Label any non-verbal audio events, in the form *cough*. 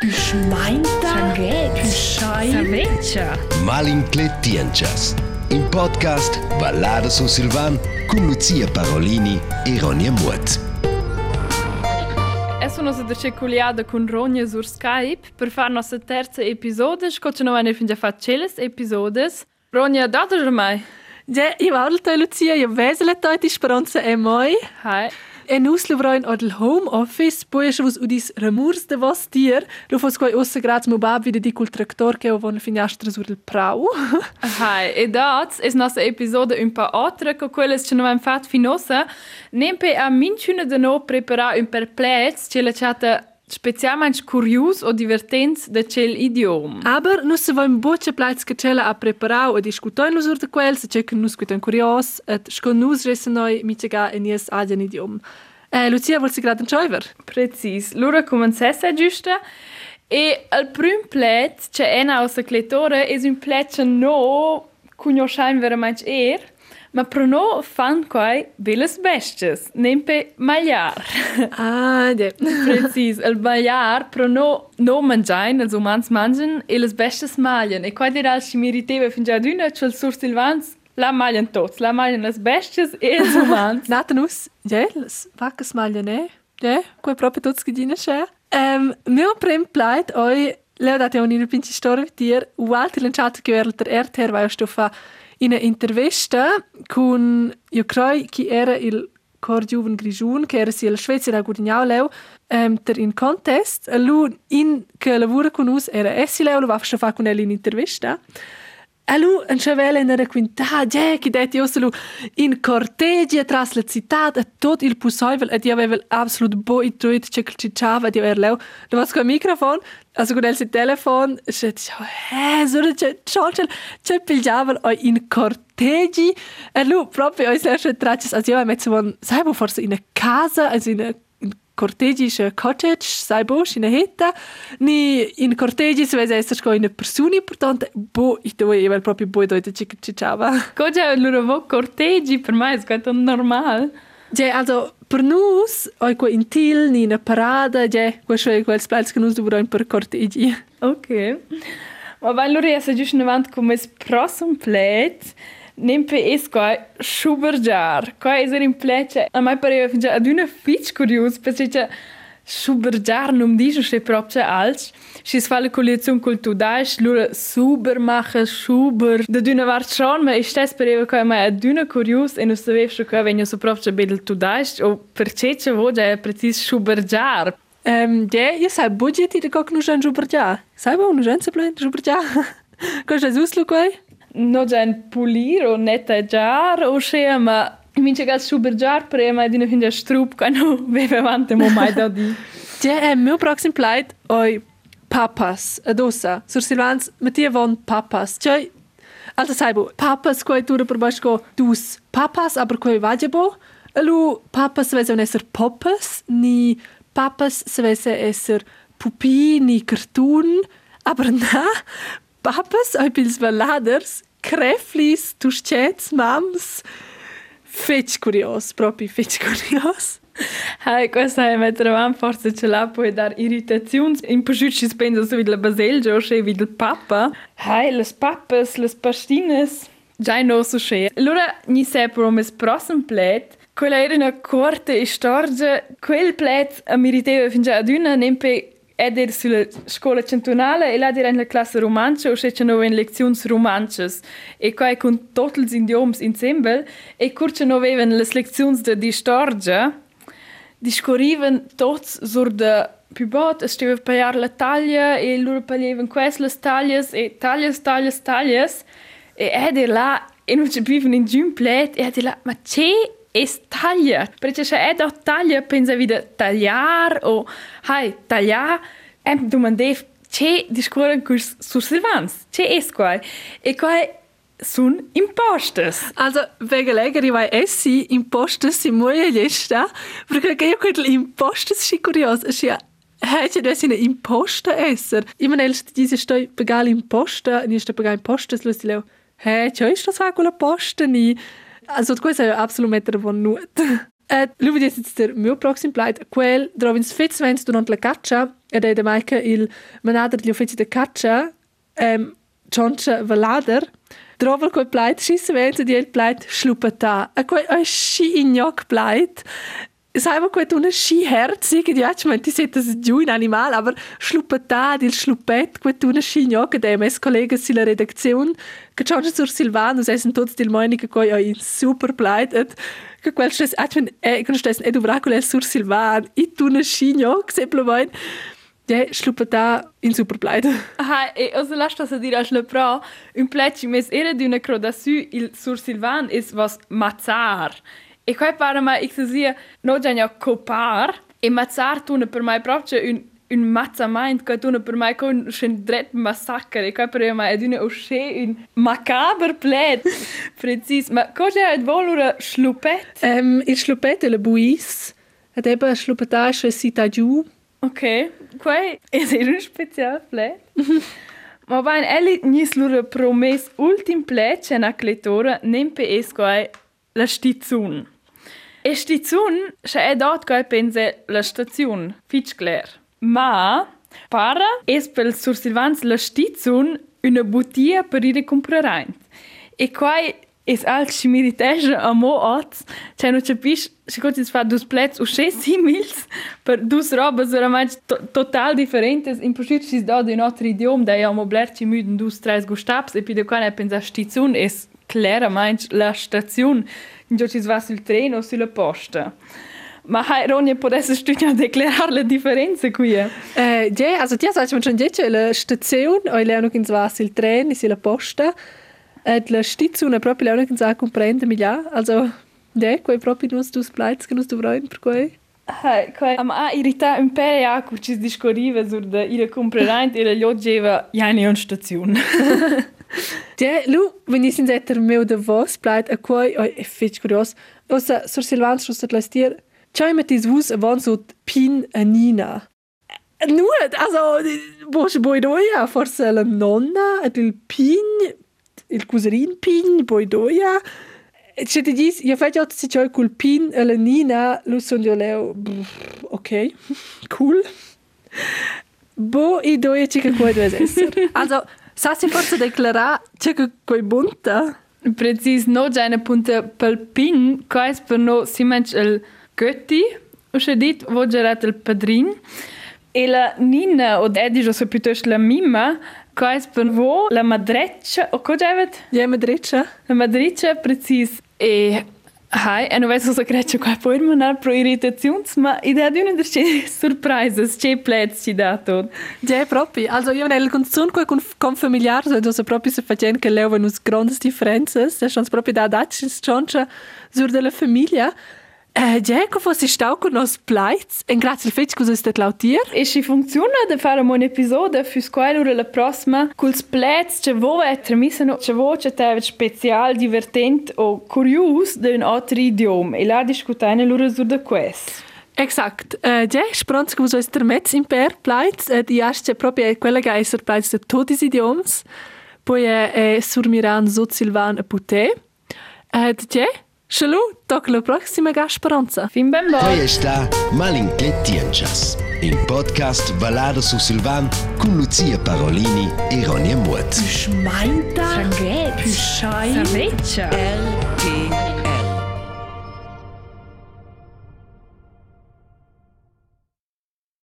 Püschein. Saveccia. Malincletienchas. In podcast Ballada su Silvan con Lucia Parolini e Ronja Mutt. E sono stata circolata con Ronja sur Skype per fare nostra terza episodio. Scoccia non hanno già fatto celes episodes. Ronja, date ormai. Ja, io voglio Lucia, io vesele toi di speranza e moi. Hi. E nus luvroin od il home office, poi es vos udis remurs de vos tier, lu fos quai ossa graz mo bab wieder di cul tractor che ovon finestra sur il prau. *laughs* Hi. E dat es nostra episode un po' altra che quelles non abbiamo fatto finosa. Nempe a minciuna de no prepara un perplez che la chata specialmente curios o divertentes daquele idioma. Aber nós se vamos boa de platos que ela a preparau ou discutir nos outros quel, se check nos que tem kurios, et sconus resenoi mitigar em nies adian idiom. Eh, Lucia, vuol si gradan choiver? Precis. Lura comencessa giusta e al prim plet c'è ena o secletore es un plet no cunho schein veramente er. Ma pro no fan quai beles bestes, nempe magliar. Ah, *laughs* ja. Precis, el magliar pro no no mangiain, els umans mangian, e les bestes maglian. E quai diral si meriteva fin già d'una, c'è il sur Silvans, la maglian tots, la maglian les bestes e els *laughs* umans. Nata nus, ja, las vacas maglia ne, ja, quai proprio tots gedina sche. Um, mio prim plait oi, leo date un in pinci storia vitir, ualti lanciato che era der RTR vai sto fa in intervista con io croi chi era il cor giuven grigiun che era sia la Svezia da gudignau leu um, der in contest. E lu in che lavora con us era essi leu lo va fa con el in intervista Alu en chavela ne requinta, je ja, che det io solo in cortegia tras la città da tot il pusoivel et io avevel absolut bo i tuit che cicciava di erleu. Du vas co microfon, also con el si telefon, che ciao, eh, so che ciao, che pigliavel o in cortegi. Alu proprio oi slash tracces, also io metzo von sai forse in casa, also in cortegis cottage, sai bo, in hetta, ni in cortegis vese essere con una persona, portanto, bo, i tuoi erano proprio boi dove ti cicciava. Cosa loro vo cortegi, per me è stato normale. Cioè, also, per noi, oi qua in til, ni una parada, cioè, questo è quel spazio che noi dobbiamo per cortegi. Ok. Ma allora, se giusto in avanti come il prossimo plate, Nempe-esco, Schuberjar, qua is er in plece. A mai pareva fin già ad una fitch curios, perché c'è Schuberjar, non dice se proprio alts. Si fa la collezione culturale, loro Supermacher, Schuber, da d'una vart schon, ma ist das pareva qua mai ad una curios e non sapevo se qua venia so proprio bedel tudais, o perché c'è voce è precis Schuberjar. *laughs* Ehm, ja, ihr seid budgetiert, ihr guckt nur schon Schuberjar. Sei mal, nur schon zu blöd, Schuberjar. Kannst du das auslucken? No già un pulir o netteggiar o scea, ma mince gas schubergiar prima di una finge strup quando *laughs* beve avanti mo mai da di. Ja, eh, meu proxim pleit oi papas, adossa. Sur Silvans, Mattia von papas. Cioè, alta sai bo, papas tura per basco dus papas, aber quai vagebo. Alu papas vese un esser popas, ni papas se vese esser pupi, ni cartoon, aber na, papas oi pils valaders, creflis, tuschets, mams, fetch curios, proprio fetch curios. Hai, questa è mettere avanti forse ce l'ha puoi dar irritazioni. In più ci spendo su la baselgia o se vidi il papa. Hai, le papas, le pastines. Già non so se. Allora, ni separo mes prossimo plet. Quella era una corte storia. Quel plet mi riteva fin già ad una nempe ed era sulla scuola centunale e era in la classe romancia o se c'erano in lezioni romances e qua con tutti gli idiomi insieme e curce avevano le lezioni di storia discorriven tots sur de pibot, es steva paiar la taglia e loro pagliaven quest las taglias e taglias, taglias, taglias. E ed er là e non ci viven in giun plet e ed er là, ma c'è es taglia? Perché se ed ho taglia pensa vida tagliar o hai tagliar e domandev c'è discorren curs sur Silvans, c'è es qua e qua sun impostes. Also, wegen Läger, ich weiß, essi impostes in moja lista, perché io quello impostes si curios, es ja Hätte das in imposta esser. Ich meine, diese stoi begal imposta, ni sto begal impostes, lo stile. Hä, c'è sto sa quella posta ni. Also, questo è absolut mettere von nut. Eh, lui vedi jetzt der mio proxim pleit, quel drovins fets vens durant la caccia, ed è de maica il manader gli uffici de caccia, ehm, Johnscha Valader, Drovel quel pleit, schisse vens ed il pleit schluppata. E quel è schi ignoc pleit, Sai quel una schi herz, irgendwie, ich meine, die sind das giù in animal, aber schluppata, il schluppet, schi ignoc, ed è mes collega si la redaktion, Johnscha sur Silvanus, essen tots dil moini che coi è super pleit, et che quel stes, ich meine, eh, che stes, edu vracule sur Silvan, it una schi ignoc, semplicemente, Ja, schluppata in super pleit. Ah, e also lasst das dir als le pro, un pleci mes era di una croda su il sur Silvan is was mazzar. E qua para mai ich sia no già ja copar e mazzar tu per mai proprio un un mazzament che tu per mai con un dret massacre. E qua per mai è una osce un macabre plet *laughs* precis ma cosa è volura schluppet Ähm, il schluppet e la buis, ed eben schluppata è sita giù, ok qua è un special plet ma va in elli nis lura promes ultim plet c'è una cletora nem pe esco la stizun e stizun c'è è dot che pense la stazione fitch clear ma para es pel sur Silvans la stizun una bottiglia per ir comprare e qua es alt ci meriteja a mo oz, cioè non capisci, se cosa si fa dus plets o sche simils per dus robas oramai to total differentes, in possit si da di un altro idiom, da ja mo blerci müden dus tres gustaps, e pide qua ne pensa stizun es claramente la stazione, in ci va sul treno sulla posta. Ma hai Ronja potesse studiare declarare le differenze qui? Eh, ja, also sagt man schon jetzt la stazione, o leo noch ins was il tren, si la posta, ed la stazione proprio noch ins a comprende milia, also ja, quei proprio nus dus pleits che nus du vreun per quei. Hai, qua am a irrita un pe ja cu ci discorriva sur da ira comprerant e la lloggeva ja ne on stazione. *laughs* Det, lu, wenn ich sind der Mehl de Vos bleibt a koi oi e fitch kurios. Ossa sur Silvans schon seit lastier. Chai mit dis Wus wann so pin a Nina. Nu, also bosch boi doia forse la nonna et il pin il cuserin pin boi doia. Če ti dis, ja, jo fai jot si čoj kul pin a la Nina, lu son jo leo, ok, *laughs* cool. Bo ideje, če kako je to esser. Also, sa si forse declara c'è che quei bunta. Precis, no già una punta pel pin, qua es per no si manch il götti, usce dit vo gerat il padrin, e la nina o dedi jo so piuttosto la mimma, qua es per vo la madreccia, o co giavet? Ja, ma dreccia. La madreccia, precis. E hai, e non vedo se crecce qua poi manar pro irritazions, ma idea di una delle surprises, c'è plez ci da tot. Ja, proprio. Also, io nel consum con, con familiar, so, also proprio se facendo che leo venus grandes differences, das schon proprio da daci schon sur della famiglia. Eh, ja, co fossi stau con nos pleits, en grazie al fetch stat lautier. E si funziona da fare un episodio fürs quale la prossima culs plets che vo etter missano che vo che te special divertent o curious de un altro idiom e la discutane lura sur quest. Exakt. Eh, ja, speranza che vos der Metz in per pleits, eh, di asce proprio è quella che esser pleits de totis idioms. Poi è, è sur miran so silvan a puté. Eh, ja, Shalom, toc la prossima ga speranza. Fin ben bon! Poi sta Malincletienchas, in podcast Ballada su Silvan con Lucia Parolini e Ronja Mutt. Schmeinta? Sanguet! Pischai? Saveccia! LP